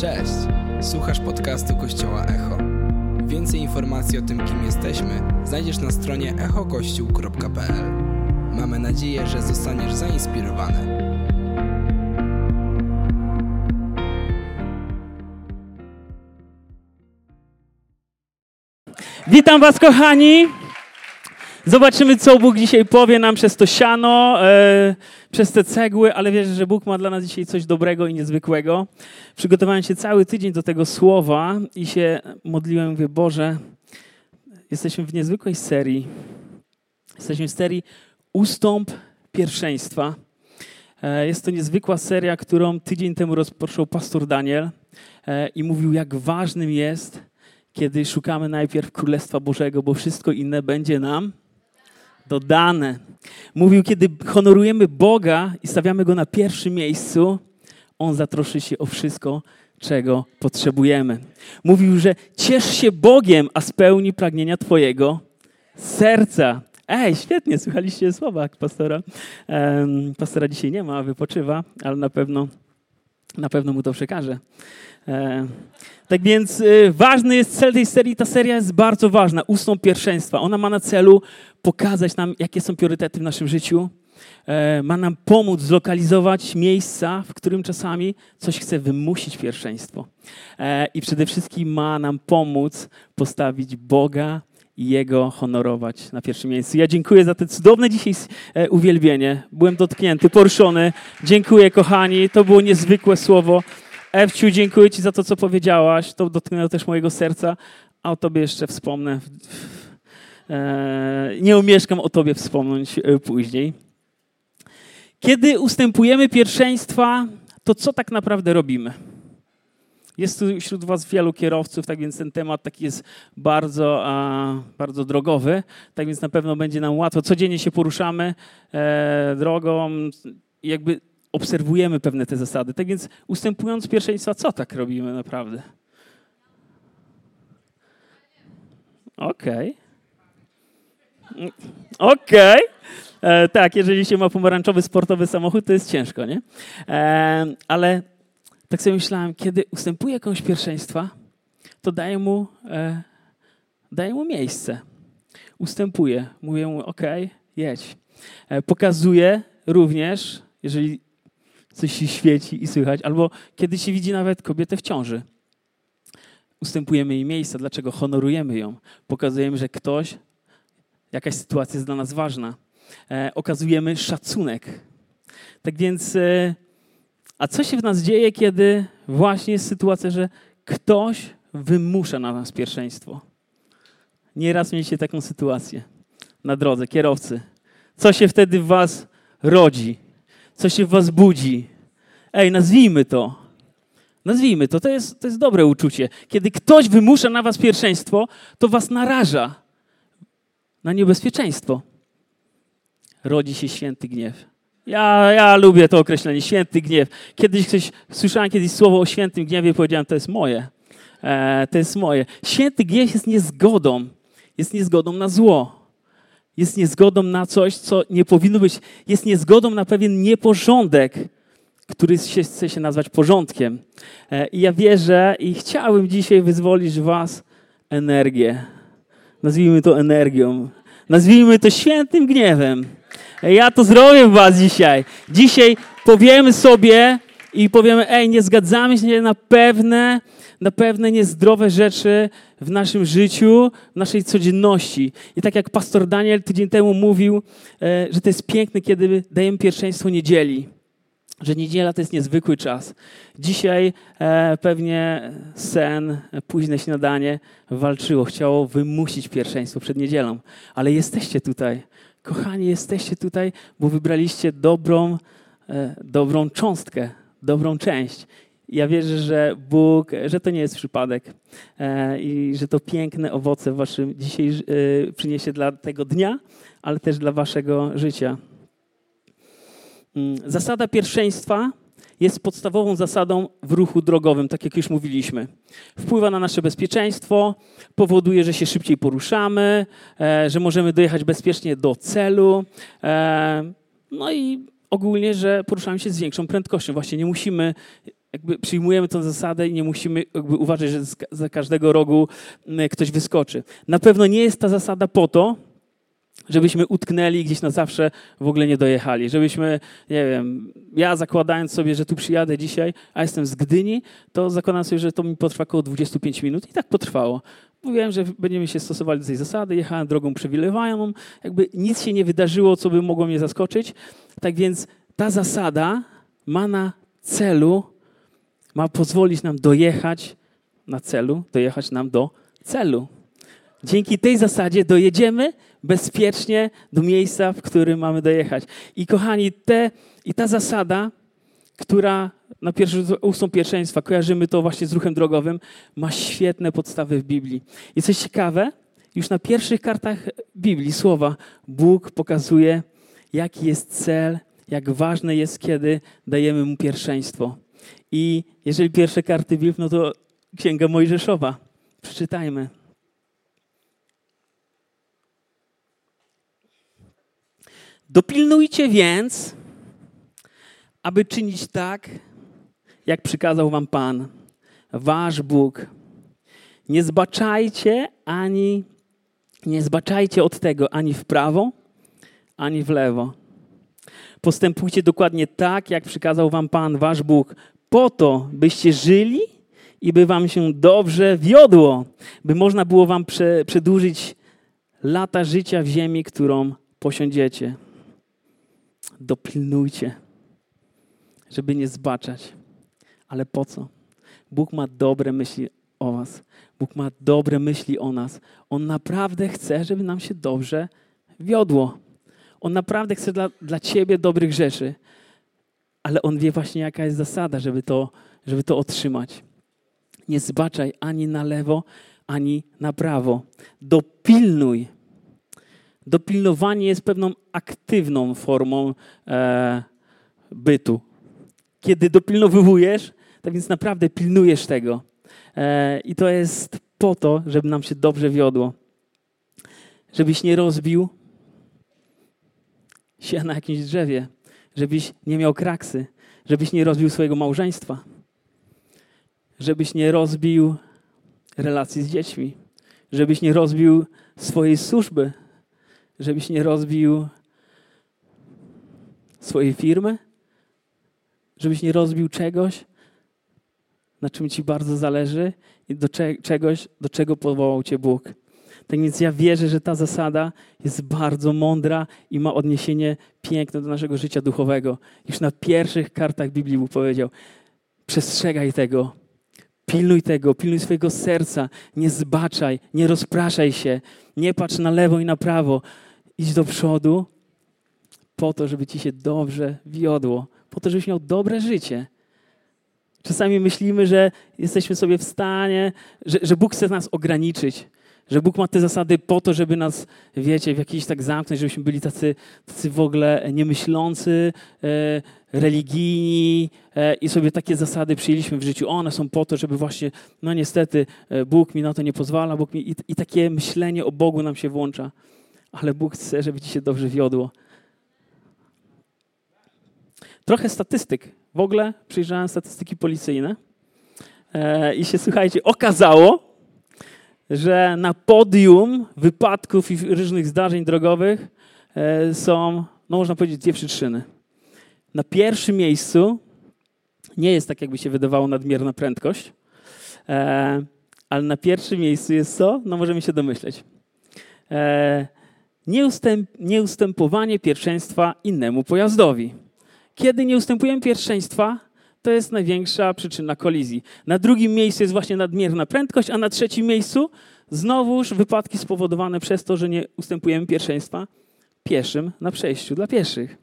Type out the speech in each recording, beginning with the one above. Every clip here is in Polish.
Cześć! Słuchasz podcastu Kościoła Echo. Więcej informacji o tym, kim jesteśmy, znajdziesz na stronie echokościół.pl. Mamy nadzieję, że zostaniesz zainspirowany. Witam Was, kochani. Zobaczymy, co Bóg dzisiaj powie nam przez to siano, e, przez te cegły, ale wierzę, że Bóg ma dla nas dzisiaj coś dobrego i niezwykłego. Przygotowałem się cały tydzień do tego słowa i się modliłem, mówię, Boże, jesteśmy w niezwykłej serii. Jesteśmy w serii Ustąp Pierwszeństwa. E, jest to niezwykła seria, którą tydzień temu rozpoczął pastor Daniel e, i mówił, jak ważnym jest, kiedy szukamy najpierw Królestwa Bożego, bo wszystko inne będzie nam dodane. Mówił, kiedy honorujemy Boga i stawiamy Go na pierwszym miejscu, On zatroszy się o wszystko, czego potrzebujemy. Mówił, że ciesz się Bogiem, a spełni pragnienia Twojego serca. Ej, świetnie, słuchaliście słowa pastora. Pastora dzisiaj nie ma, wypoczywa, ale na pewno, na pewno mu to przekaże. E, tak więc y, ważny jest cel tej serii. Ta seria jest bardzo ważna. Ustąp pierwszeństwa. Ona ma na celu pokazać nam, jakie są priorytety w naszym życiu. E, ma nam pomóc zlokalizować miejsca, w którym czasami coś chce wymusić pierwszeństwo. E, I przede wszystkim ma nam pomóc postawić Boga i Jego honorować na pierwszym miejscu. Ja dziękuję za to cudowne dzisiaj e, uwielbienie. Byłem dotknięty, poruszony. Dziękuję, kochani. To było niezwykłe słowo. Ewciu, dziękuję Ci za to, co powiedziałaś. To dotknęło też mojego serca, a o Tobie jeszcze wspomnę. E, nie umieszkam o Tobie wspomnieć e, później. Kiedy ustępujemy pierwszeństwa, to co tak naprawdę robimy? Jest tu wśród Was wielu kierowców, tak więc ten temat taki jest bardzo, bardzo drogowy, tak więc na pewno będzie nam łatwo. Codziennie się poruszamy e, drogą, jakby obserwujemy pewne te zasady. Tak więc ustępując pierwszeństwa, co tak robimy naprawdę? Okej. Okay. Okej. Okay. E, tak, jeżeli się ma pomarańczowy sportowy samochód, to jest ciężko, nie? E, ale tak sobie myślałem, kiedy ustępuję komuś pierwszeństwa, to daję mu, e, daję mu miejsce. Ustępuję. Mówię mu, okay, jedź. E, pokazuję również, jeżeli coś się świeci i słychać, albo kiedy się widzi nawet kobietę w ciąży. Ustępujemy jej miejsca. Dlaczego? Honorujemy ją. Pokazujemy, że ktoś, jakaś sytuacja jest dla nas ważna. E, okazujemy szacunek. Tak więc, e, a co się w nas dzieje, kiedy właśnie jest sytuacja, że ktoś wymusza na nas pierwszeństwo? Nieraz mieliście taką sytuację na drodze, kierowcy. Co się wtedy w was rodzi? co się w was budzi. Ej, nazwijmy to. Nazwijmy to. To jest, to jest dobre uczucie. Kiedy ktoś wymusza na was pierwszeństwo, to was naraża na niebezpieczeństwo. Rodzi się święty gniew. Ja, ja lubię to określenie, święty gniew. Kiedyś ktoś, słyszałem kiedyś słowo o świętym gniewie i powiedziałem, to jest moje. E, to jest moje. Święty gniew jest niezgodą. Jest niezgodą na zło jest niezgodą na coś, co nie powinno być, jest niezgodą na pewien nieporządek, który się, chce się nazwać porządkiem. E, I ja wierzę i chciałbym dzisiaj wyzwolić Was energię. Nazwijmy to energią. Nazwijmy to świętym gniewem. Ja to zrobię w Was dzisiaj. Dzisiaj powiemy sobie i powiemy, ej, nie zgadzamy się na pewne na pewne niezdrowe rzeczy w naszym życiu, w naszej codzienności. I tak jak pastor Daniel tydzień temu mówił, e, że to jest piękne, kiedy dajemy pierwszeństwo niedzieli. Że niedziela to jest niezwykły czas. Dzisiaj e, pewnie sen, późne śniadanie walczyło, chciało wymusić pierwszeństwo przed niedzielą. Ale jesteście tutaj. Kochani, jesteście tutaj, bo wybraliście dobrą, e, dobrą cząstkę, dobrą część. Ja wierzę, że Bóg, że to nie jest przypadek e, i że to piękne owoce waszym dzisiaj e, przyniesie dla tego dnia, ale też dla waszego życia. Mm, zasada pierwszeństwa jest podstawową zasadą w ruchu drogowym, tak jak już mówiliśmy. Wpływa na nasze bezpieczeństwo, powoduje, że się szybciej poruszamy, e, że możemy dojechać bezpiecznie do celu. No i ogólnie, że poruszamy się z większą prędkością. Właśnie nie musimy jakby przyjmujemy tę zasadę i nie musimy uważać, że za każdego rogu ktoś wyskoczy. Na pewno nie jest ta zasada po to, żebyśmy utknęli gdzieś na zawsze w ogóle nie dojechali. Żebyśmy, nie wiem, ja zakładając sobie, że tu przyjadę dzisiaj, a jestem z Gdyni, to zakładam sobie, że to mi potrwa około 25 minut i tak potrwało. Mówiłem, że będziemy się stosowali do tej zasady, jechałem drogą przywilejowaną, jakby nic się nie wydarzyło, co by mogło mnie zaskoczyć. Tak więc ta zasada ma na celu, ma pozwolić nam dojechać na celu, dojechać nam do celu. Dzięki tej zasadzie dojedziemy bezpiecznie do miejsca, w którym mamy dojechać. I kochani, te, i ta zasada, która na pierwszy ustąp pierwszeństwa, kojarzymy to właśnie z ruchem drogowym, ma świetne podstawy w Biblii. I coś ciekawe, już na pierwszych kartach Biblii słowa Bóg pokazuje, jaki jest cel, jak ważne jest, kiedy dajemy mu pierwszeństwo. I jeżeli pierwsze karty Biblii, no to Księga Mojżeszowa. Przeczytajmy. Dopilnujcie więc, aby czynić tak, jak przykazał wam Pan, wasz Bóg. Nie zbaczajcie ani nie zbaczajcie od tego ani w prawo, ani w lewo. Postępujcie dokładnie tak, jak przykazał wam Pan, wasz Bóg, po to, byście żyli i by wam się dobrze wiodło, by można było wam przedłużyć lata życia w ziemi, którą posiądziecie dopilnujcie, żeby nie zbaczać. Ale po co? Bóg ma dobre myśli o Was. Bóg ma dobre myśli o nas. On naprawdę chce, żeby nam się dobrze wiodło. On naprawdę chce dla, dla Ciebie dobrych rzeczy. Ale On wie właśnie, jaka jest zasada, żeby to, żeby to otrzymać. Nie zbaczaj ani na lewo, ani na prawo. Dopilnuj dopilnowanie jest pewną aktywną formą e, bytu. Kiedy dopilnowujesz, tak więc naprawdę pilnujesz tego. E, I to jest po to, żeby nam się dobrze wiodło. Żebyś nie rozbił się na jakimś drzewie, żebyś nie miał kraksy, żebyś nie rozbił swojego małżeństwa, żebyś nie rozbił relacji z dziećmi, żebyś nie rozbił swojej służby, żebyś nie rozbił swojej firmy, żebyś nie rozbił czegoś, na czym ci bardzo zależy i do czegoś, do czego powołał cię Bóg. Tak więc ja wierzę, że ta zasada jest bardzo mądra i ma odniesienie piękne do naszego życia duchowego. Już na pierwszych kartach Biblii Bóg powiedział: przestrzegaj tego, Pilnuj tego, pilnuj swojego serca, nie zbaczaj, nie rozpraszaj się, nie patrz na lewo i na prawo, Idź do przodu po to, żeby ci się dobrze wiodło, po to, żebyś miał dobre życie. Czasami myślimy, że jesteśmy sobie w stanie, że, że Bóg chce nas ograniczyć, że Bóg ma te zasady po to, żeby nas, wiecie, w jakiś tak zamknąć, żebyśmy byli tacy, tacy w ogóle niemyślący, e, religijni e, i sobie takie zasady przyjęliśmy w życiu. One są po to, żeby właśnie, no niestety, e, Bóg mi na to nie pozwala, Bóg mi, i, i takie myślenie o Bogu nam się włącza ale Bóg chce, żeby ci się dobrze wiodło. Trochę statystyk. W ogóle przyjrzałem statystyki policyjne e, i się, słuchajcie, okazało, że na podium wypadków i różnych zdarzeń drogowych e, są, no można powiedzieć, dwie przyczyny. Na pierwszym miejscu nie jest tak, jakby się wydawało nadmierna prędkość, e, ale na pierwszym miejscu jest co? No możemy się domyśleć. Nieustęp, nieustępowanie pierwszeństwa innemu pojazdowi. Kiedy nie ustępujemy pierwszeństwa, to jest największa przyczyna kolizji. Na drugim miejscu jest właśnie nadmierna prędkość, a na trzecim miejscu znowuż wypadki spowodowane przez to, że nie ustępujemy pierwszeństwa pieszym na przejściu dla pieszych.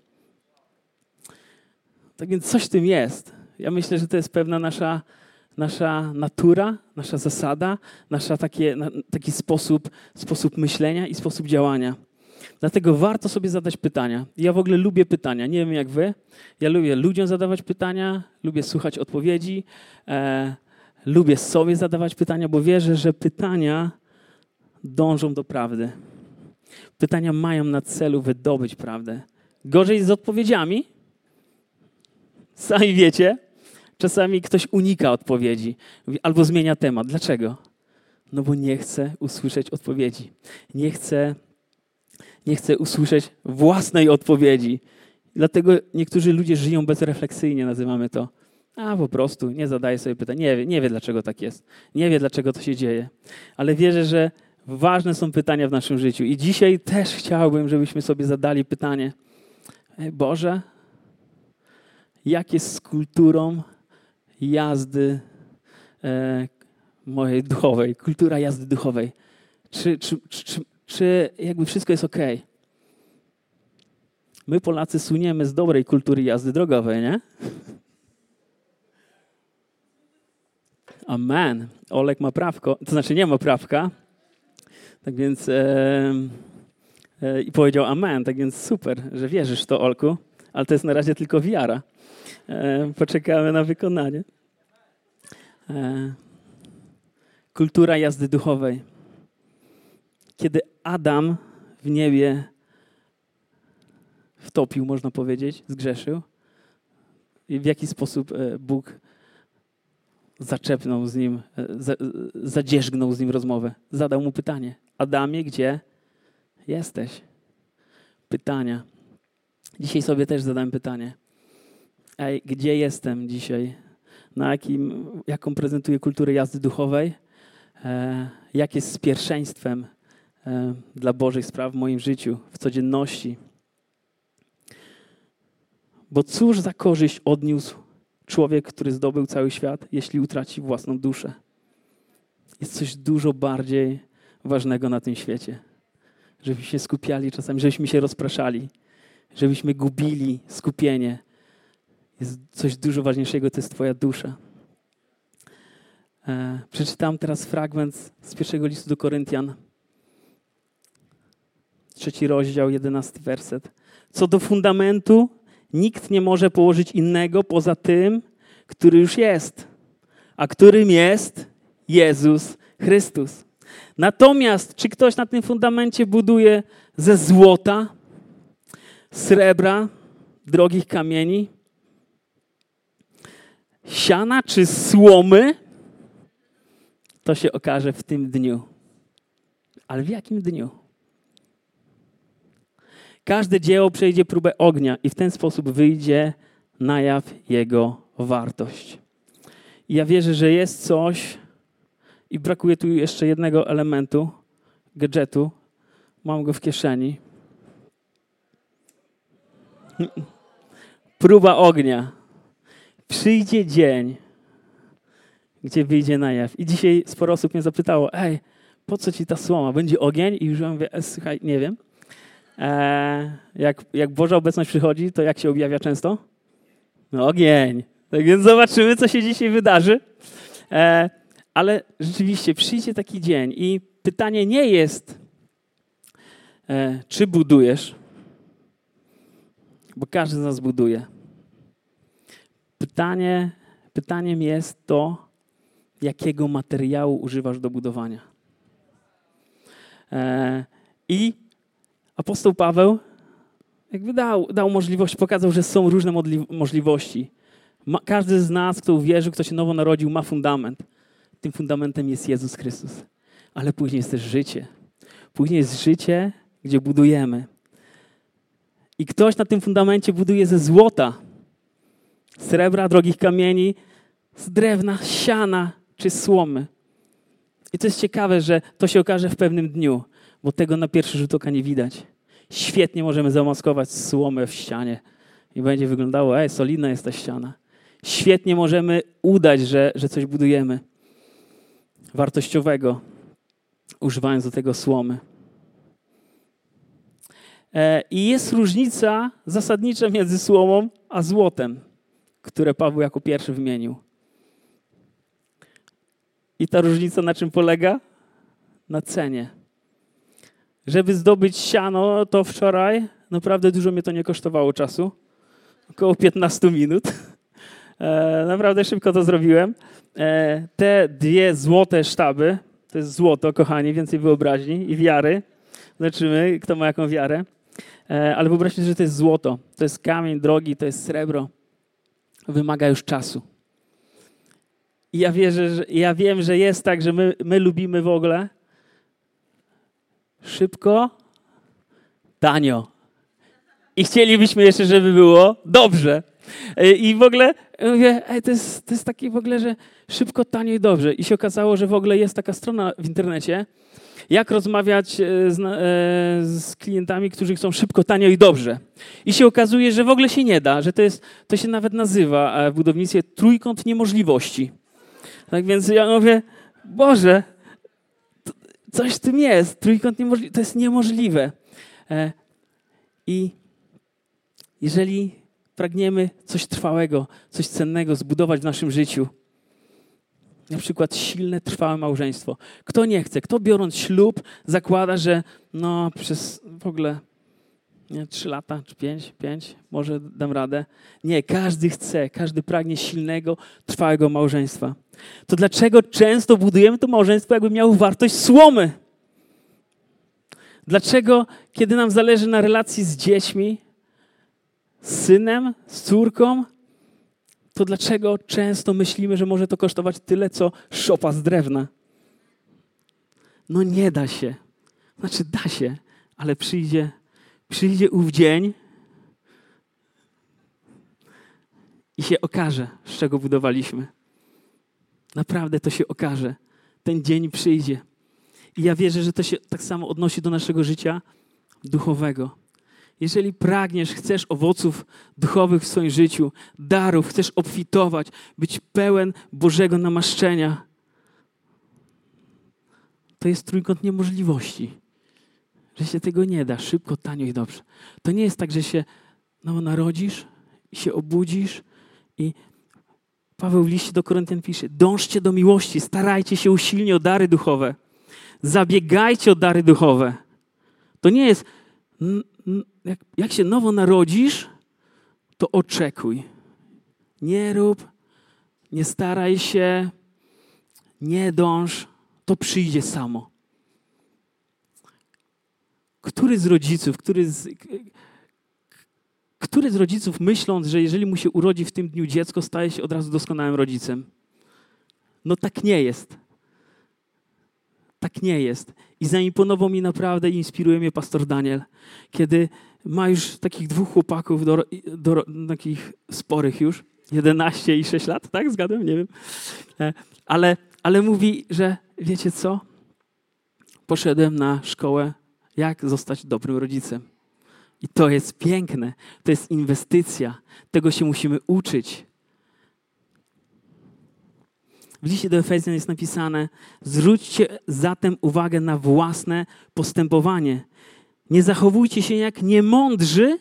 Tak więc coś w tym jest. Ja myślę, że to jest pewna nasza, nasza natura, nasza zasada, takie, taki sposób, sposób myślenia i sposób działania. Dlatego warto sobie zadać pytania. Ja w ogóle lubię pytania. Nie wiem jak wy. Ja lubię ludziom zadawać pytania, lubię słuchać odpowiedzi, e, lubię sobie zadawać pytania, bo wierzę, że pytania dążą do prawdy. Pytania mają na celu wydobyć prawdę. Gorzej z odpowiedziami. Sami wiecie, Czasami ktoś unika odpowiedzi albo zmienia temat. Dlaczego? No bo nie chce usłyszeć odpowiedzi. Nie chce, nie chce usłyszeć własnej odpowiedzi. Dlatego niektórzy ludzie żyją bezrefleksyjnie, nazywamy to. A po prostu nie zadaje sobie pytań. Nie wie, nie wie, dlaczego tak jest. Nie wie, dlaczego to się dzieje. Ale wierzę, że ważne są pytania w naszym życiu. I dzisiaj też chciałbym, żebyśmy sobie zadali pytanie: Boże, jak jest z kulturą jazdy e, mojej duchowej, kultura jazdy duchowej? Czy, czy, czy, czy jakby wszystko jest ok? My Polacy suniemy z dobrej kultury jazdy drogowej, nie? Amen. Olek ma prawko, to znaczy nie ma prawka. Tak więc e, e, i powiedział amen, tak więc super, że wierzysz w to, Olku, ale to jest na razie tylko wiara. E, poczekamy na wykonanie. E, kultura jazdy duchowej. Kiedy Adam w niebie wtopił, można powiedzieć, zgrzeszył, i w jaki sposób e, Bóg zaczepnął z nim, zadzierzgnął z nim rozmowę. Zadał mu pytanie: Adamie, gdzie jesteś? Pytania. Dzisiaj sobie też zadałem pytanie. Ej, gdzie jestem dzisiaj? Na jakim, jaką prezentuję kulturę jazdy duchowej? E, jak jest z pierwszeństwem e, dla Bożych spraw w moim życiu, w codzienności? Bo cóż za korzyść odniósł człowiek, który zdobył cały świat, jeśli utraci własną duszę? Jest coś dużo bardziej ważnego na tym świecie. Żebyśmy się skupiali czasami, żebyśmy się rozpraszali, żebyśmy gubili skupienie. Jest coś dużo ważniejszego, to jest Twoja dusza. E, przeczytam teraz fragment z pierwszego listu do Koryntian. Trzeci rozdział, jedenasty werset. Co do fundamentu, nikt nie może położyć innego poza tym, który już jest, a którym jest Jezus Chrystus. Natomiast czy ktoś na tym fundamencie buduje ze złota, srebra, drogich kamieni, siana czy słomy, to się okaże w tym dniu. Ale w jakim dniu? Każde dzieło przejdzie próbę ognia i w ten sposób wyjdzie na jaw jego wartość. I ja wierzę, że jest coś, i brakuje tu jeszcze jednego elementu, gadżetu. Mam go w kieszeni. Próba ognia. Przyjdzie dzień, gdzie wyjdzie na jaw. I dzisiaj sporo osób mnie zapytało, ej, po co ci ta słoma? Będzie ogień? I już ja mówię, e, słuchaj, nie wiem. E, jak, jak Boża obecność przychodzi, to jak się objawia często? No ogień. Tak więc zobaczymy, co się dzisiaj wydarzy. E, ale rzeczywiście przyjdzie taki dzień i pytanie nie jest, e, czy budujesz, bo każdy z nas buduje. Pytanie, pytaniem jest to, jakiego materiału używasz do budowania. E, I apostoł Paweł jakby dał, dał możliwość, pokazał, że są różne możliwości. Każdy z nas, kto uwierzył, kto się nowo narodził, ma fundament. Tym fundamentem jest Jezus Chrystus. Ale później jest też życie. Później jest życie, gdzie budujemy. I ktoś na tym fundamencie buduje ze złota, srebra, drogich kamieni, z drewna, siana czy słomy. I to jest ciekawe, że to się okaże w pewnym dniu, bo tego na pierwszy rzut oka nie widać. Świetnie możemy zamaskować słomę w ścianie i będzie wyglądało, ej, solidna jest ta ściana. Świetnie możemy udać, że, że coś budujemy wartościowego, używając do tego słomy. E, I jest różnica zasadnicza między słomą a złotem, które Paweł jako pierwszy wymienił. I ta różnica na czym polega? Na cenie. Żeby zdobyć siano, to wczoraj naprawdę dużo mnie to nie kosztowało czasu. Około 15 minut. E, naprawdę szybko to zrobiłem. E, te dwie złote sztaby, to jest złoto, kochani, więcej wyobraźni i wiary. Zobaczymy, kto ma jaką wiarę. E, ale wyobraźcie że to jest złoto, to jest kamień drogi, to jest srebro. Wymaga już czasu. I ja, wierzę, że, ja wiem, że jest tak, że my, my lubimy w ogóle szybko, tanio. I chcielibyśmy jeszcze, żeby było dobrze. E, I w ogóle mówię, ej, to, jest, to jest takie w ogóle, że szybko, tanio i dobrze. I się okazało, że w ogóle jest taka strona w internecie, jak rozmawiać e, z, e, z, klientami, którzy chcą szybko, tanio i dobrze. I się okazuje, że w ogóle się nie da, że to, jest, to się nawet nazywa w budownictwie trójkąt niemożliwości. Tak więc ja mówię, Boże, coś w tym jest, trójkąt niemożliwy, to jest niemożliwe. I jeżeli pragniemy coś trwałego, coś cennego zbudować w naszym życiu, na przykład silne, trwałe małżeństwo. Kto nie chce, kto biorąc ślub zakłada, że no przez w ogóle nie, trzy lata czy pięć, pięć, może dam radę. Nie, każdy chce, każdy pragnie silnego, trwałego małżeństwa. To dlaczego często budujemy to małżeństwo, jakby miało wartość słomy? Dlaczego, kiedy nam zależy na relacji z dziećmi, z synem, z córką, to dlaczego często myślimy, że może to kosztować tyle, co szopa z drewna? No nie da się. Znaczy da się, ale przyjdzie, przyjdzie ów dzień i się okaże, z czego budowaliśmy. Naprawdę to się okaże. Ten dzień przyjdzie. I ja wierzę, że to się tak samo odnosi do naszego życia duchowego. Jeżeli pragniesz, chcesz owoców duchowych w swoim życiu, darów, chcesz obfitować, być pełen Bożego namaszczenia, to jest trójkąt niemożliwości. Że się tego nie da szybko, tanio i dobrze. To nie jest tak, że się no, narodzisz i się obudzisz i Paweł w liście do Koryntian pisze: Dążcie do miłości, starajcie się usilnie o dary duchowe. Zabiegajcie o dary duchowe. To nie jest jak, jak się nowo narodzisz, to oczekuj. Nie rób, nie staraj się, nie dąż, to przyjdzie samo. Który z rodziców, który z, który z rodziców myśląc, że jeżeli mu się urodzi w tym dniu dziecko, staje się od razu doskonałym rodzicem? No tak nie jest. Tak nie jest. I zaimponował mi naprawdę i inspiruje mnie pastor Daniel, kiedy ma już takich dwóch chłopaków, do, do, takich sporych już, 11 i 6 lat, tak? Zgadłem? Nie wiem. E, ale, ale mówi, że wiecie co? Poszedłem na szkołę, jak zostać dobrym rodzicem. I to jest piękne. To jest inwestycja. Tego się musimy uczyć. W liście do Efezjan jest napisane: Zwróćcie zatem uwagę na własne postępowanie. Nie zachowujcie się jak niemądrzy,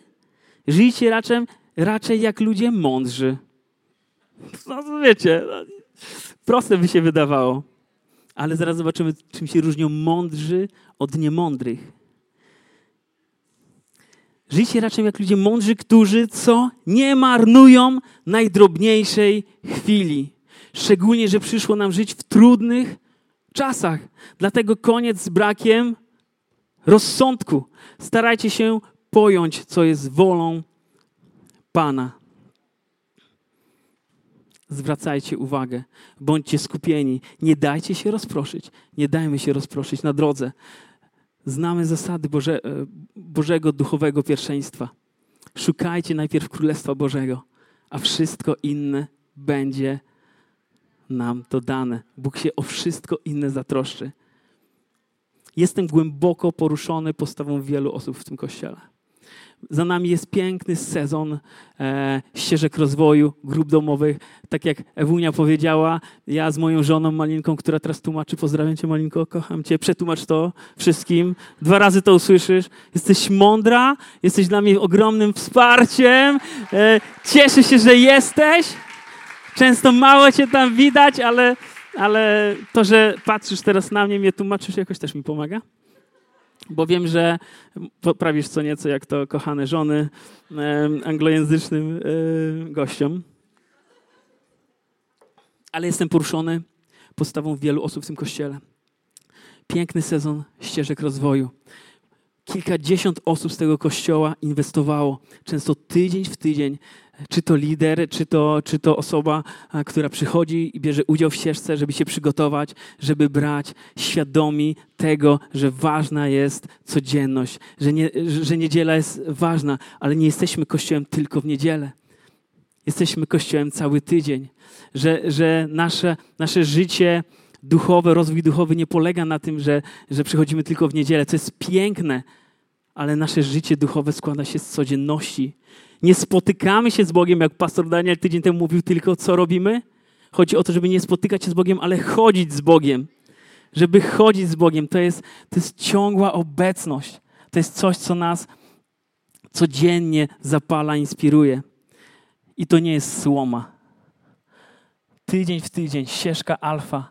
żyjcie raczej, raczej jak ludzie mądrzy. No wiecie, no, proste by się wydawało. Ale zaraz zobaczymy, czym się różnią mądrzy od niemądrych. Żyjcie raczej jak ludzie mądrzy, którzy co? Nie marnują najdrobniejszej chwili. Szczególnie, że przyszło nam żyć w trudnych czasach. Dlatego koniec z brakiem rozsądku. Starajcie się pojąć, co jest wolą Pana. Zwracajcie uwagę, bądźcie skupieni, nie dajcie się rozproszyć, nie dajmy się rozproszyć na drodze. Znamy zasady Boże, e, Bożego duchowego pierwszeństwa. Szukajcie najpierw Królestwa Bożego, a wszystko inne będzie nam to dane. Bóg się o wszystko inne zatroszczy. Jestem głęboko poruszony postawą wielu osób w tym kościele. Za nami jest piękny sezon e, ścieżek rozwoju, grup domowych. Tak jak Ewunia powiedziała, ja z moją żoną Malinką, która teraz tłumaczy, pozdrawiam cię Malinko, kocham cię, przetłumacz to wszystkim. Dwa razy to usłyszysz. Jesteś mądra, jesteś dla mnie ogromnym wsparciem. E, cieszę się, że jesteś. Często mało cię tam widać, ale, ale to, że patrzysz teraz na mnie, mnie tłumaczysz, jakoś też mi pomaga. Bo wiem, że poprawisz co nieco, jak to kochane żony anglojęzycznym gościom. Ale jestem poruszony postawą wielu osób w tym kościele. Piękny sezon ścieżek rozwoju. Kilkadziesiąt osób z tego kościoła inwestowało, często tydzień w tydzień, czy to lider, czy to, czy to osoba, która przychodzi i bierze udział w ścieżce, żeby się przygotować, żeby brać świadomi tego, że ważna jest codzienność, że, nie, że niedziela jest ważna, ale nie jesteśmy kościołem tylko w niedzielę. Jesteśmy kościołem cały tydzień, że, że nasze, nasze życie duchowe, rozwój duchowy nie polega na tym, że, że przychodzimy tylko w niedzielę, co jest piękne, ale nasze życie duchowe składa się z codzienności. Nie spotykamy się z Bogiem, jak pastor Daniel tydzień temu mówił, tylko co robimy? Chodzi o to, żeby nie spotykać się z Bogiem, ale chodzić z Bogiem. Żeby chodzić z Bogiem, to jest, to jest ciągła obecność. To jest coś, co nas codziennie zapala, inspiruje. I to nie jest słoma. Tydzień w tydzień, ścieżka alfa,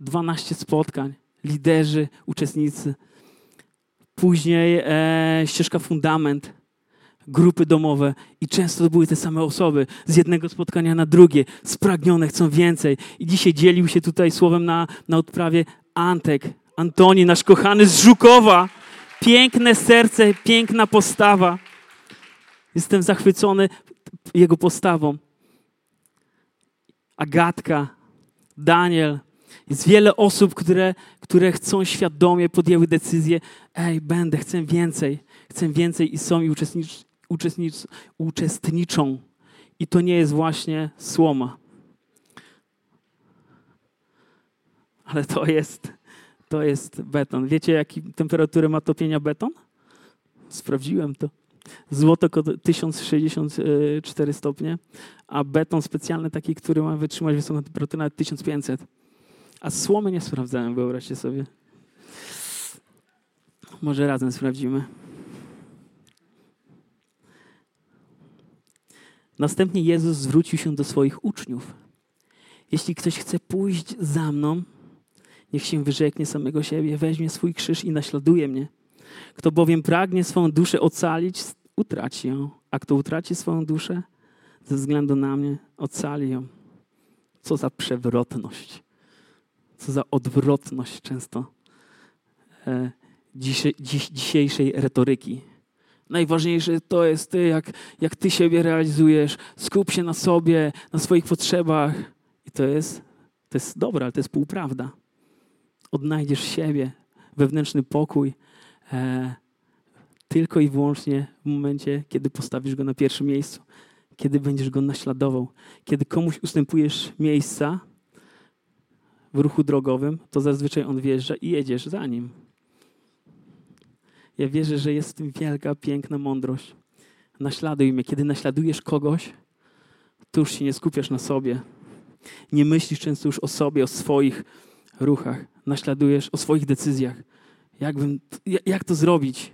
12 spotkań, liderzy, uczestnicy. Później e, ścieżka fundament, grupy domowe i często to były te same osoby z jednego spotkania na drugie, spragnione, chcą więcej. I dzisiaj dzielił się tutaj słowem na, na odprawie Antek, Antoni, nasz kochany z Żukowa. Piękne serce, piękna postawa. Jestem zachwycony jego postawą. Agatka, Daniel. Jest wiele osób, które, które chcą świadomie, podjęły decyzję, ej, będę, chcę więcej, chcę więcej i są i uczestnicz, uczestnicz, uczestniczą. I to nie jest właśnie słoma. Ale to jest, to jest beton. Wiecie, jaki temperaturę ma topienia beton? Sprawdziłem to. Złoto 1064 stopnie, a beton specjalny taki, który ma wytrzymać wysoką temperaturę nawet 1500. A słomy nie sprawdzałem, wyobraźcie sobie. Może razem sprawdzimy. Następnie Jezus zwrócił się do swoich uczniów. Jeśli ktoś chce pójść za mną, niech się wyrzeknie samego siebie, weźmie swój krzyż i naśladuje mnie. Kto bowiem pragnie swoją duszę ocalić, utraci ją, a kto utraci swoją duszę ze względu na mnie, ocali ją. Co za przewrotność, co za odwrotność często e, dzisiejszej retoryki. Najważniejsze to jest ty, jak, jak ty siebie realizujesz. Skup się na sobie, na swoich potrzebach. I to jest, to jest dobre, ale to jest półprawda. Odnajdziesz siebie, wewnętrzny pokój, e, tylko i wyłącznie w momencie, kiedy postawisz go na pierwszym miejscu, kiedy będziesz go naśladował. Kiedy komuś ustępujesz miejsca w ruchu drogowym, to zazwyczaj on wjeżdża i jedziesz za nim. Ja wierzę, że jest w tym wielka, piękna mądrość. Naśladuj mnie. Kiedy naśladujesz kogoś, to już się nie skupiasz na sobie. Nie myślisz często już o sobie, o swoich ruchach. Naśladujesz o swoich decyzjach. Jakbym, jak to zrobić?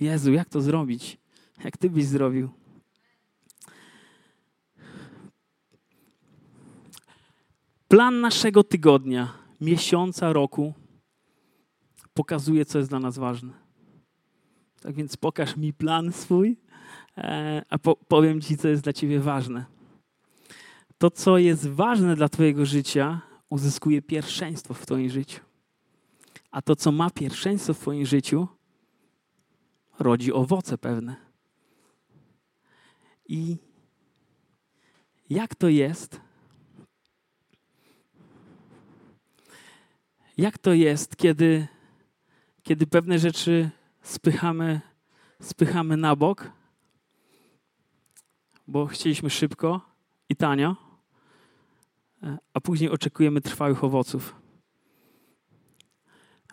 Jezu, jak to zrobić? Jak Ty byś zrobił? Plan naszego tygodnia, miesiąca, roku pokazuje, co jest dla nas ważne. Tak więc pokaż mi plan swój, e, a powiem Ci, co jest dla Ciebie ważne. To, co jest ważne dla Twojego życia, uzyskuje pierwszeństwo w Twoim życiu. A to, co ma pierwszeństwo w Twoim życiu, rodzi owoce pewne. I jak to jest? Jak to jest, kiedy, kiedy pewne rzeczy spychamy, spychamy na bok, bo chcieliśmy szybko i tanio, a później oczekujemy trwałych owoców.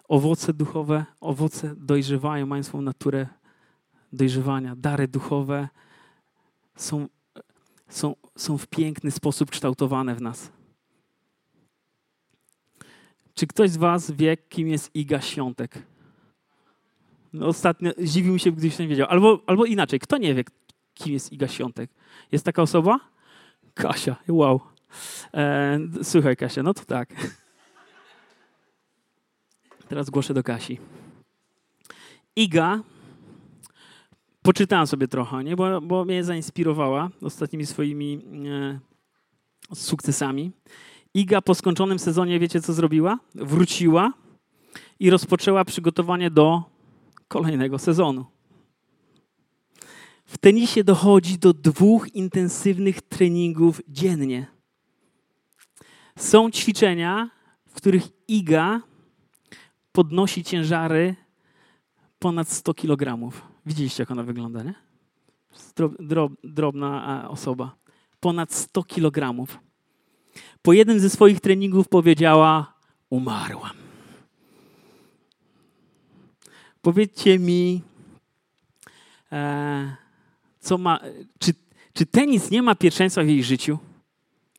Owoce duchowe, owoce dojrzewają, mają swoją naturę dojrzewania. Dary duchowe są, są, są w piękny sposób kształtowane w nas. Czy ktoś z Was wie, kim jest Iga Świątek? No ostatnio zdziwił się, gdyś nie wiedział. Albo, albo inaczej, kto nie wie, kim jest Iga Świątek? Jest taka osoba? Kasia, wow. E, słuchaj, Kasia, no to tak. Teraz głoszę do Kasi. Iga, poczytałam sobie trochę, nie? Bo, bo mnie zainspirowała ostatnimi swoimi e, sukcesami. Iga po skończonym sezonie, wiecie co zrobiła? Wróciła i rozpoczęła przygotowanie do kolejnego sezonu. W tenisie dochodzi do dwóch intensywnych treningów dziennie. Są ćwiczenia, w których Iga podnosi ciężary ponad 100 kg. Widzieliście, jak ona wygląda, nie? drobna osoba. Ponad 100 kg. Po jednym ze swoich treningów powiedziała: Umarłam. Powiedzcie mi, e, co ma, czy, czy tenis nie ma pierwszeństwa w jej życiu?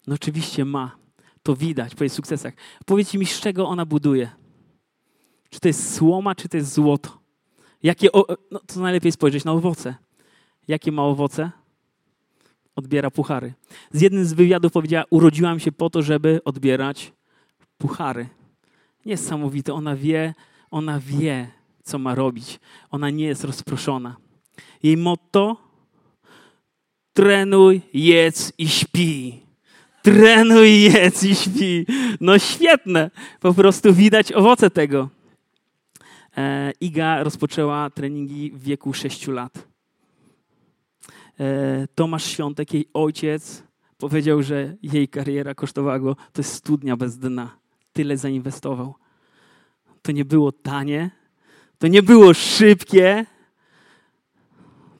No oczywiście ma. To widać po jej sukcesach. Powiedzcie mi, z czego ona buduje? Czy to jest słoma, czy to jest złoto? Jakie, no to najlepiej spojrzeć na owoce. Jakie ma owoce? Odbiera puchary. Z jednym z wywiadów powiedziała, urodziłam się po to, żeby odbierać puchary. Niesamowite. Ona wie, ona wie, co ma robić. Ona nie jest rozproszona. Jej motto trenuj, jedz i śpi. Trenuj, jedz i śpi. No świetne. Po prostu widać owoce tego. E, Iga rozpoczęła treningi w wieku 6 lat. E, Tomasz Świątek, jej ojciec, powiedział, że jej kariera kosztowała go, to jest studnia bez dna. Tyle zainwestował. To nie było tanie, to nie było szybkie,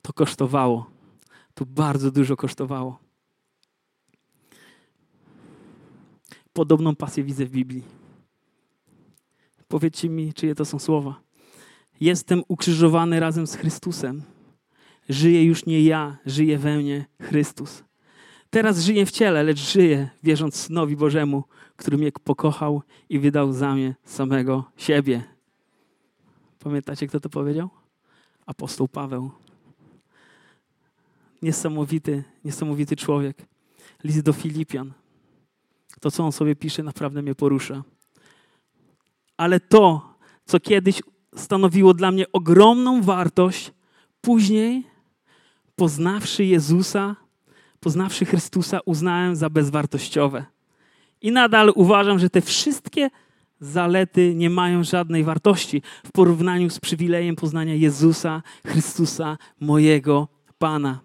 to kosztowało. To bardzo dużo kosztowało. Podobną pasję widzę w Biblii. Powiedzcie mi, czyje to są słowa. Jestem ukrzyżowany razem z Chrystusem. Żyję już nie ja, żyje we mnie Chrystus. Teraz żyję w ciele, lecz żyję wierząc Synowi Bożemu, który mnie pokochał i wydał za mnie samego siebie. Pamiętacie, kto to powiedział? Apostoł Paweł. Niesamowity, niesamowity człowiek. List do Filipian. To, co on sobie pisze, naprawdę mnie porusza. Ale to, co kiedyś stanowiło dla mnie ogromną wartość, później, poznawszy Jezusa, poznawszy Chrystusa, uznałem za bezwartościowe. I nadal uważam, że te wszystkie zalety nie mają żadnej wartości w porównaniu z przywilejem poznania Jezusa, Chrystusa, mojego Pana.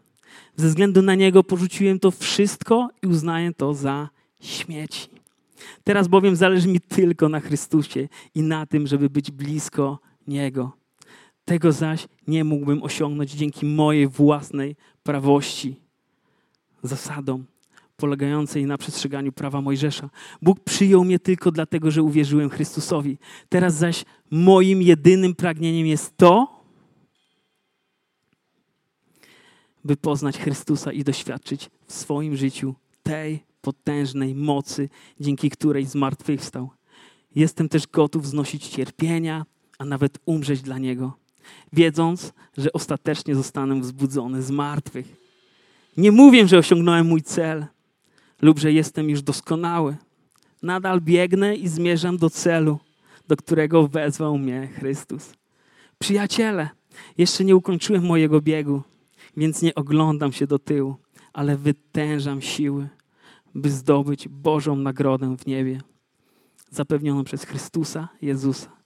Ze względu na Niego porzuciłem to wszystko i uznaję to za śmieci. Teraz bowiem zależy mi tylko na Chrystusie i na tym, żeby być blisko Niego. Tego zaś nie mógłbym osiągnąć dzięki mojej własnej prawości, zasadom polegającej na przestrzeganiu prawa Mojżesza. Bóg przyjął mnie tylko dlatego, że uwierzyłem Chrystusowi. Teraz zaś moim jedynym pragnieniem jest to, by poznać Chrystusa i doświadczyć w swoim życiu tej potężnej mocy, dzięki której zmartwychwstał. Jestem też gotów znosić cierpienia, a nawet umrzeć dla Niego, wiedząc, że ostatecznie zostanę wzbudzony z martwych. Nie mówię, że osiągnąłem mój cel, lub że jestem już doskonały. Nadal biegnę i zmierzam do celu, do którego wezwał mnie Chrystus. Przyjaciele, jeszcze nie ukończyłem mojego biegu, więc nie oglądam się do tyłu, ale wytężam siły, by zdobyć Bożą nagrodę w niebie, zapewnioną przez Chrystusa Jezusa.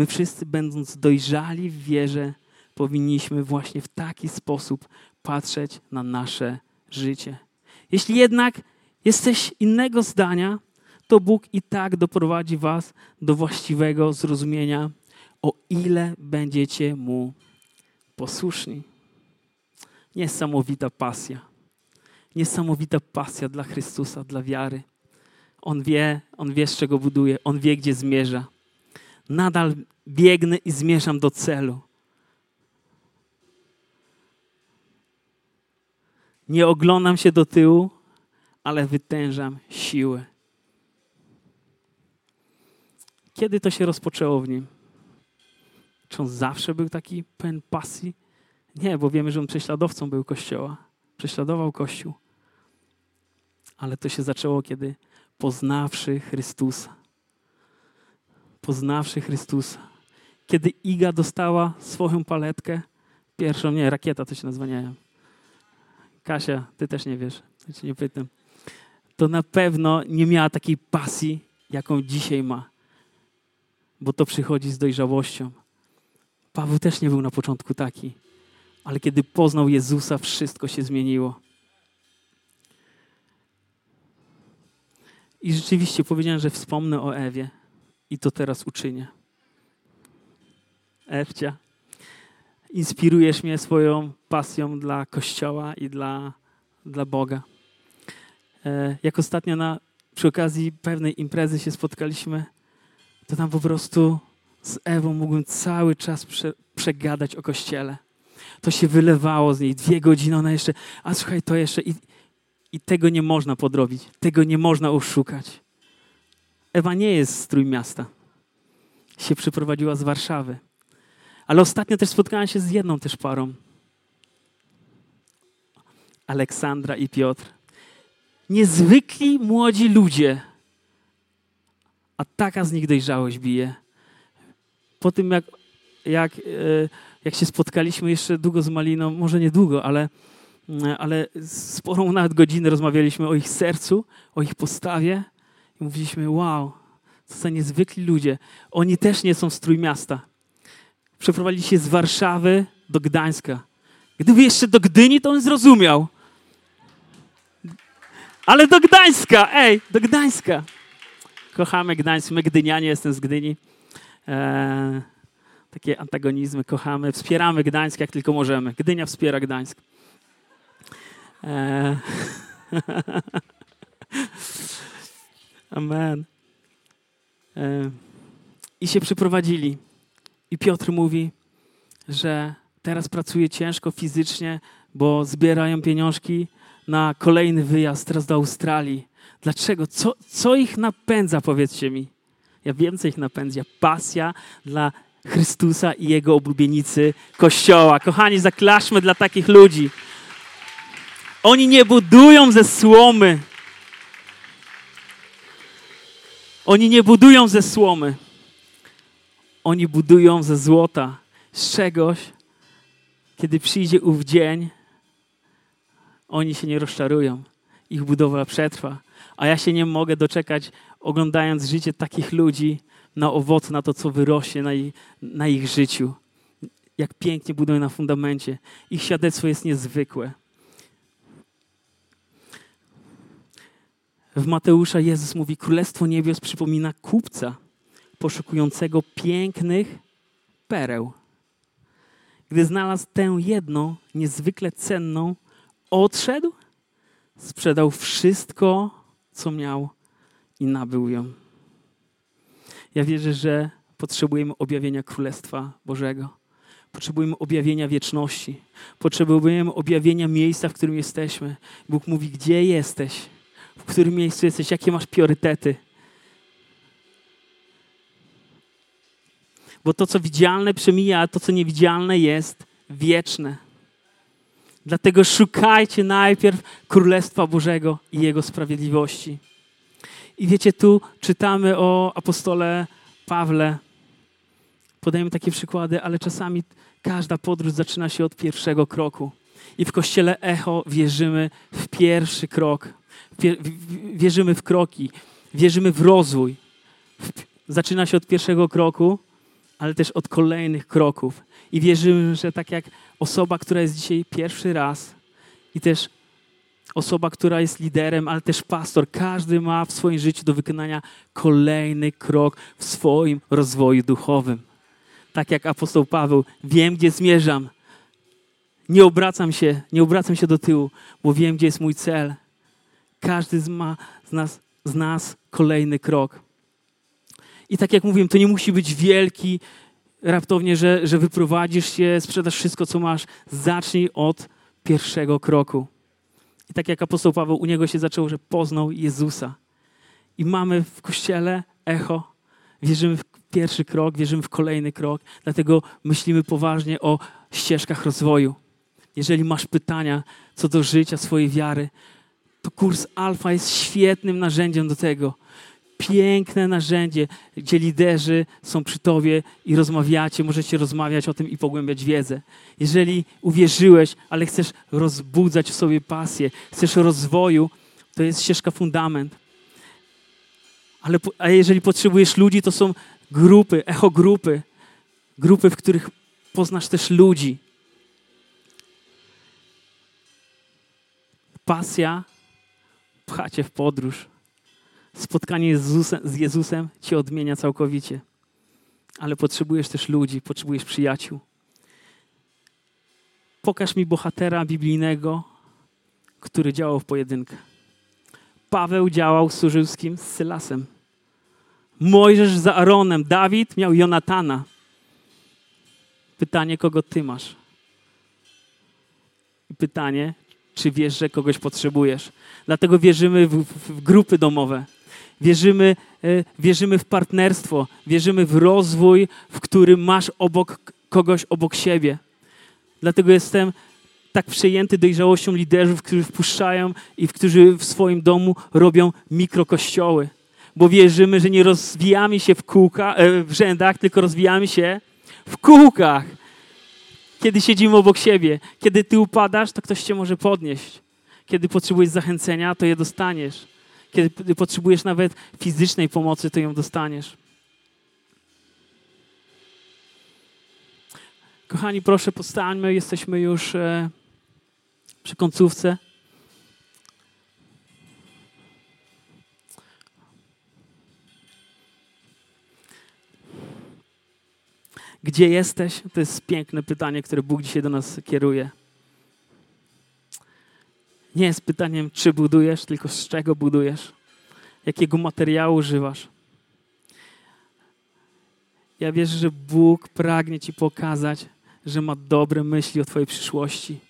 My wszyscy, będąc dojrzali w wierze, powinniśmy właśnie w taki sposób patrzeć na nasze życie. Jeśli jednak jesteś innego zdania, to Bóg i tak doprowadzi was do właściwego zrozumienia, o ile będziecie Mu posłuszni. Niesamowita pasja. Niesamowita pasja dla Chrystusa, dla wiary. On wie, on wie, z czego buduje, on wie, gdzie zmierza. Nadal biegnę i zmierzam do celu. Nie oglądam się do tyłu, ale wytężam siłę. Kiedy to się rozpoczęło w nim? Czy on zawsze był taki pełen pasji? Nie, bo wiemy, że on prześladowcą był Kościoła. Prześladował Kościół. Ale to się zaczęło, kiedy poznawszy Chrystusa. Poznawszy Chrystusa. Kiedy Iga dostała swoją paletkę, pierwszą, nie, rakieta to się nazywa, nie. Kasia, ty też nie wiesz, ja cię nie pytam to na pewno nie miała takiej pasji, jaką dzisiaj ma. Bo to przychodzi z dojrzałością. Paweł też nie był na początku taki, ale kiedy poznał Jezusa, wszystko się zmieniło. I rzeczywiście powiedziałem, że wspomnę o Ewie i to teraz uczynię. Ewcia, inspirujesz mnie swoją pasją dla Kościoła i dla, dla Boga. E, jak ostatnio na, przy okazji pewnej imprezy się spotkaliśmy, to tam po prostu z Ewą mógłbym cały czas prze, przegadać o Kościele. To się wylewało z niej dwie godziny, ona jeszcze, a słuchaj, to jeszcze. I, i tego nie można podrobić, tego nie można oszukać. Ewa nie jest z Trójmiasta. Się przyprowadziła z Warszawy. Ale ostatnio też spotkałem się z jedną też parą. Aleksandra i Piotr. Niezwykli młodzi ludzie. A taka z nich dojrzałość bije. Po tym, jak, jak, e, jak się spotkaliśmy jeszcze długo z Maliną, może nie długo, ale, ale sporą nawet godzinę rozmawialiśmy o ich sercu, o ich postawie mówiliśmy, wow, co za niezwykli ludzie. Oni też nie są z Trójmiasta przeprowadzili się z Warszawy do Gdańska. Gdyby jeszcze do Gdyni, to on zrozumiał. Ale do Gdańska, ej, do Gdańska. Kochamy Gdańsk, my Gdynianie, jestem z Gdyni. Eee, takie antagonizmy kochamy, wspieramy Gdańsk jak tylko możemy. Gdynia wspiera Gdańsk. Eee. Amen. Eee. I się przyprowadzili. I Piotr mówi, że teraz pracuje ciężko fizycznie, bo zbierają pieniążki na kolejny wyjazd teraz do Australii. Dlaczego? Co, co ich napędza, powiedzcie mi? Ja wiem, co ich napędza. Pasja dla Chrystusa i Jego oblubienicy Kościoła. Kochani, zaklaszmy dla takich ludzi. Oni nie budują ze słomy. Oni nie budują ze słomy. Oni budują ze złota, z czegoś, kiedy przyjdzie ów dzień, oni się nie rozczarują. Ich budowa przetrwa. A ja się nie mogę doczekać, oglądając życie takich ludzi, na owoce, na to, co wyrośnie na ich, na ich życiu. Jak pięknie budują na fundamencie. Ich świadectwo jest niezwykłe. W Mateusza Jezus mówi: Królestwo Niebios przypomina kupca poszukującego pięknych pereł. Gdy znalazł tę jedną, niezwykle cenną, odszedł, sprzedał wszystko, co miał i nabył ją. Ja wierzę, że potrzebujemy objawienia Królestwa Bożego. Potrzebujemy objawienia wieczności. Potrzebujemy objawienia miejsca, w którym jesteśmy. Bóg mówi, gdzie jesteś, w którym miejscu jesteś, jakie masz priorytety. Bo to, co widzialne, przemija, a to, co niewidzialne, jest wieczne. Dlatego szukajcie najpierw Królestwa Bożego i Jego sprawiedliwości. I wiecie, tu czytamy o apostole Pawle. Podajemy takie przykłady, ale czasami każda podróż zaczyna się od pierwszego kroku. I w kościele Echo wierzymy w pierwszy krok. Wierzymy w kroki, wierzymy w rozwój. Zaczyna się od pierwszego kroku, ale też od kolejnych kroków. I wierzymy, że tak jak osoba, która jest dzisiaj pierwszy raz i też osoba, która jest liderem, ale też pastor, każdy ma w swoim życiu do wykonania kolejny krok w swoim rozwoju duchowym. Tak jak apostoł Paweł, wiem, gdzie zmierzam. Nie obracam się, nie obracam się do tyłu, bo wiem, gdzie jest mój cel. Każdy z, ma, z, nas, z nas kolejny krok. I tak jak mówiłem, to nie musi być wielki, raptownie, że, że wyprowadzisz się, sprzedasz wszystko, co masz. Zacznij od pierwszego kroku. I tak jak apostoł Paweł, u niego się zaczęło, że poznał Jezusa. I mamy w kościele echo. Wierzymy w pierwszy krok, wierzymy w kolejny krok, dlatego myślimy poważnie o ścieżkach rozwoju. Jeżeli masz pytania co do życia swojej wiary, to kurs Alfa jest świetnym narzędziem do tego piękne narzędzie, gdzie liderzy są przy tobie i rozmawiacie, możecie rozmawiać o tym i pogłębiać wiedzę. Jeżeli uwierzyłeś, ale chcesz rozbudzać w sobie pasję, chcesz rozwoju, to jest ścieżka fundament. Ale, a jeżeli potrzebujesz ludzi, to są grupy, echo grupy, grupy, w których poznasz też ludzi. Pasja pcha cię w podróż. Spotkanie z Jezusem, z Jezusem cię odmienia całkowicie. Ale potrzebujesz też ludzi, potrzebujesz przyjaciół. Pokaż mi bohatera biblijnego, który działał w pojedynkę. Paweł działał, z kim? Z Sylasem. Mojżesz za Aaronem. Dawid miał Jonatana. Pytanie, kogo ty masz? Pytanie, czy wiesz, że kogoś potrzebujesz? Dlatego wierzymy w, w, w grupy domowe. Wierzymy, e, wierzymy w partnerstwo. Wierzymy w rozwój, w którym masz obok kogoś obok siebie. Dlatego jestem tak przejęty dojrzałością liderów, którzy wpuszczają i którzy w swoim domu robią mikrokościoły. Bo wierzymy, że nie rozwijamy się w, kółka, e, w rzędach, tylko rozwijamy się w kółkach. Kiedy siedzimy obok siebie, kiedy ty upadasz, to ktoś cię może podnieść. Kiedy potrzebujesz zachęcenia, to je dostaniesz. Kiedy potrzebujesz nawet fizycznej pomocy, to ją dostaniesz. Kochani, proszę, postańmy. Jesteśmy już e, przy końcówce. Gdzie jesteś? To jest piękne pytanie, które Bóg dzisiaj do nas kieruje. Nie jest pytaniem, czy budujesz, tylko z czego budujesz, jakiego materiału używasz. Ja wierzę, że Bóg pragnie Ci pokazać, że ma dobre myśli o Twojej przyszłości,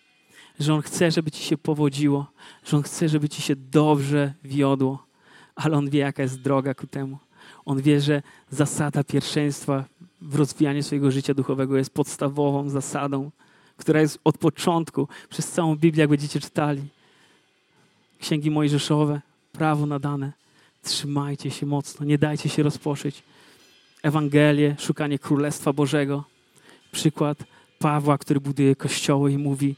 że On chce, żeby Ci się powodziło, że On chce, żeby Ci się dobrze wiodło, ale On wie, jaka jest droga ku temu. On wie, że zasada pierwszeństwa w rozwijaniu swojego życia duchowego jest podstawową zasadą, która jest od początku, przez całą Biblię, jak będziecie czytali. Księgi Mojżeszowe, prawo nadane. Trzymajcie się mocno, nie dajcie się rozposzyć. Ewangelię, szukanie Królestwa Bożego. Przykład Pawła, który buduje kościoły i mówi: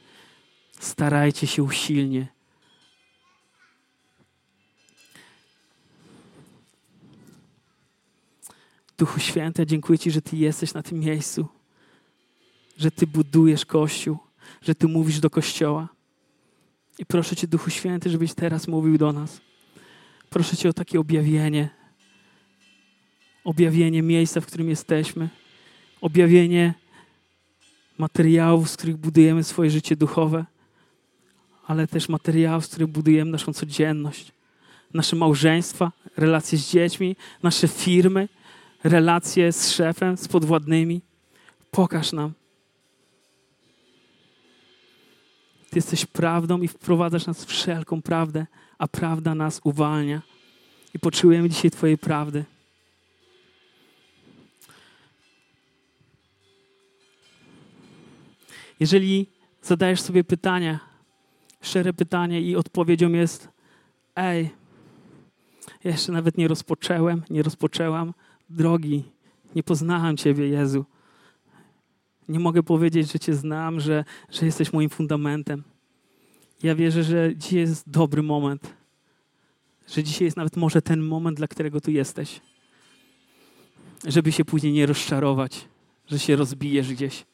starajcie się usilnie. Duchu Święty, dziękuję Ci, że Ty jesteś na tym miejscu, że Ty budujesz Kościół, że Ty mówisz do Kościoła. I proszę Cię, Duchu Święty, żebyś teraz mówił do nas. Proszę Cię o takie objawienie. Objawienie miejsca, w którym jesteśmy. Objawienie materiałów, z których budujemy swoje życie duchowe, ale też materiałów, z których budujemy naszą codzienność. Nasze małżeństwa, relacje z dziećmi, nasze firmy, relacje z szefem, z podwładnymi. Pokaż nam. Ty jesteś prawdą i wprowadzasz nas w wszelką prawdę, a prawda nas uwalnia. I potrzebujemy dzisiaj Twojej prawdy. Jeżeli zadajesz sobie pytania, szczere pytanie i odpowiedzią jest ej, jeszcze nawet nie rozpocząłem, nie rozpoczęłam drogi, nie poznałam Ciebie, Jezu. Nie mogę powiedzieć, że Cię znam, że, że jesteś moim fundamentem. Ja wierzę, że dzisiaj jest dobry moment. Że dzisiaj jest nawet może ten moment, dla którego tu jesteś. Żeby się później nie rozczarować, że się rozbijesz gdzieś.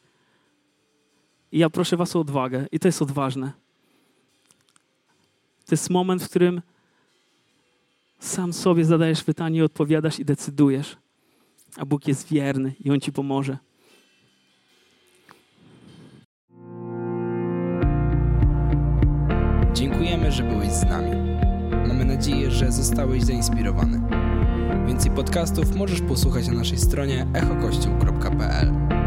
I ja proszę Was o odwagę, i to jest odważne. To jest moment, w którym sam sobie zadajesz pytanie, odpowiadasz i decydujesz. A Bóg jest wierny i On Ci pomoże. Dziękujemy, że byłeś z nami. Mamy nadzieję, że zostałeś zainspirowany. Więcej podcastów możesz posłuchać na naszej stronie echokościół.pl.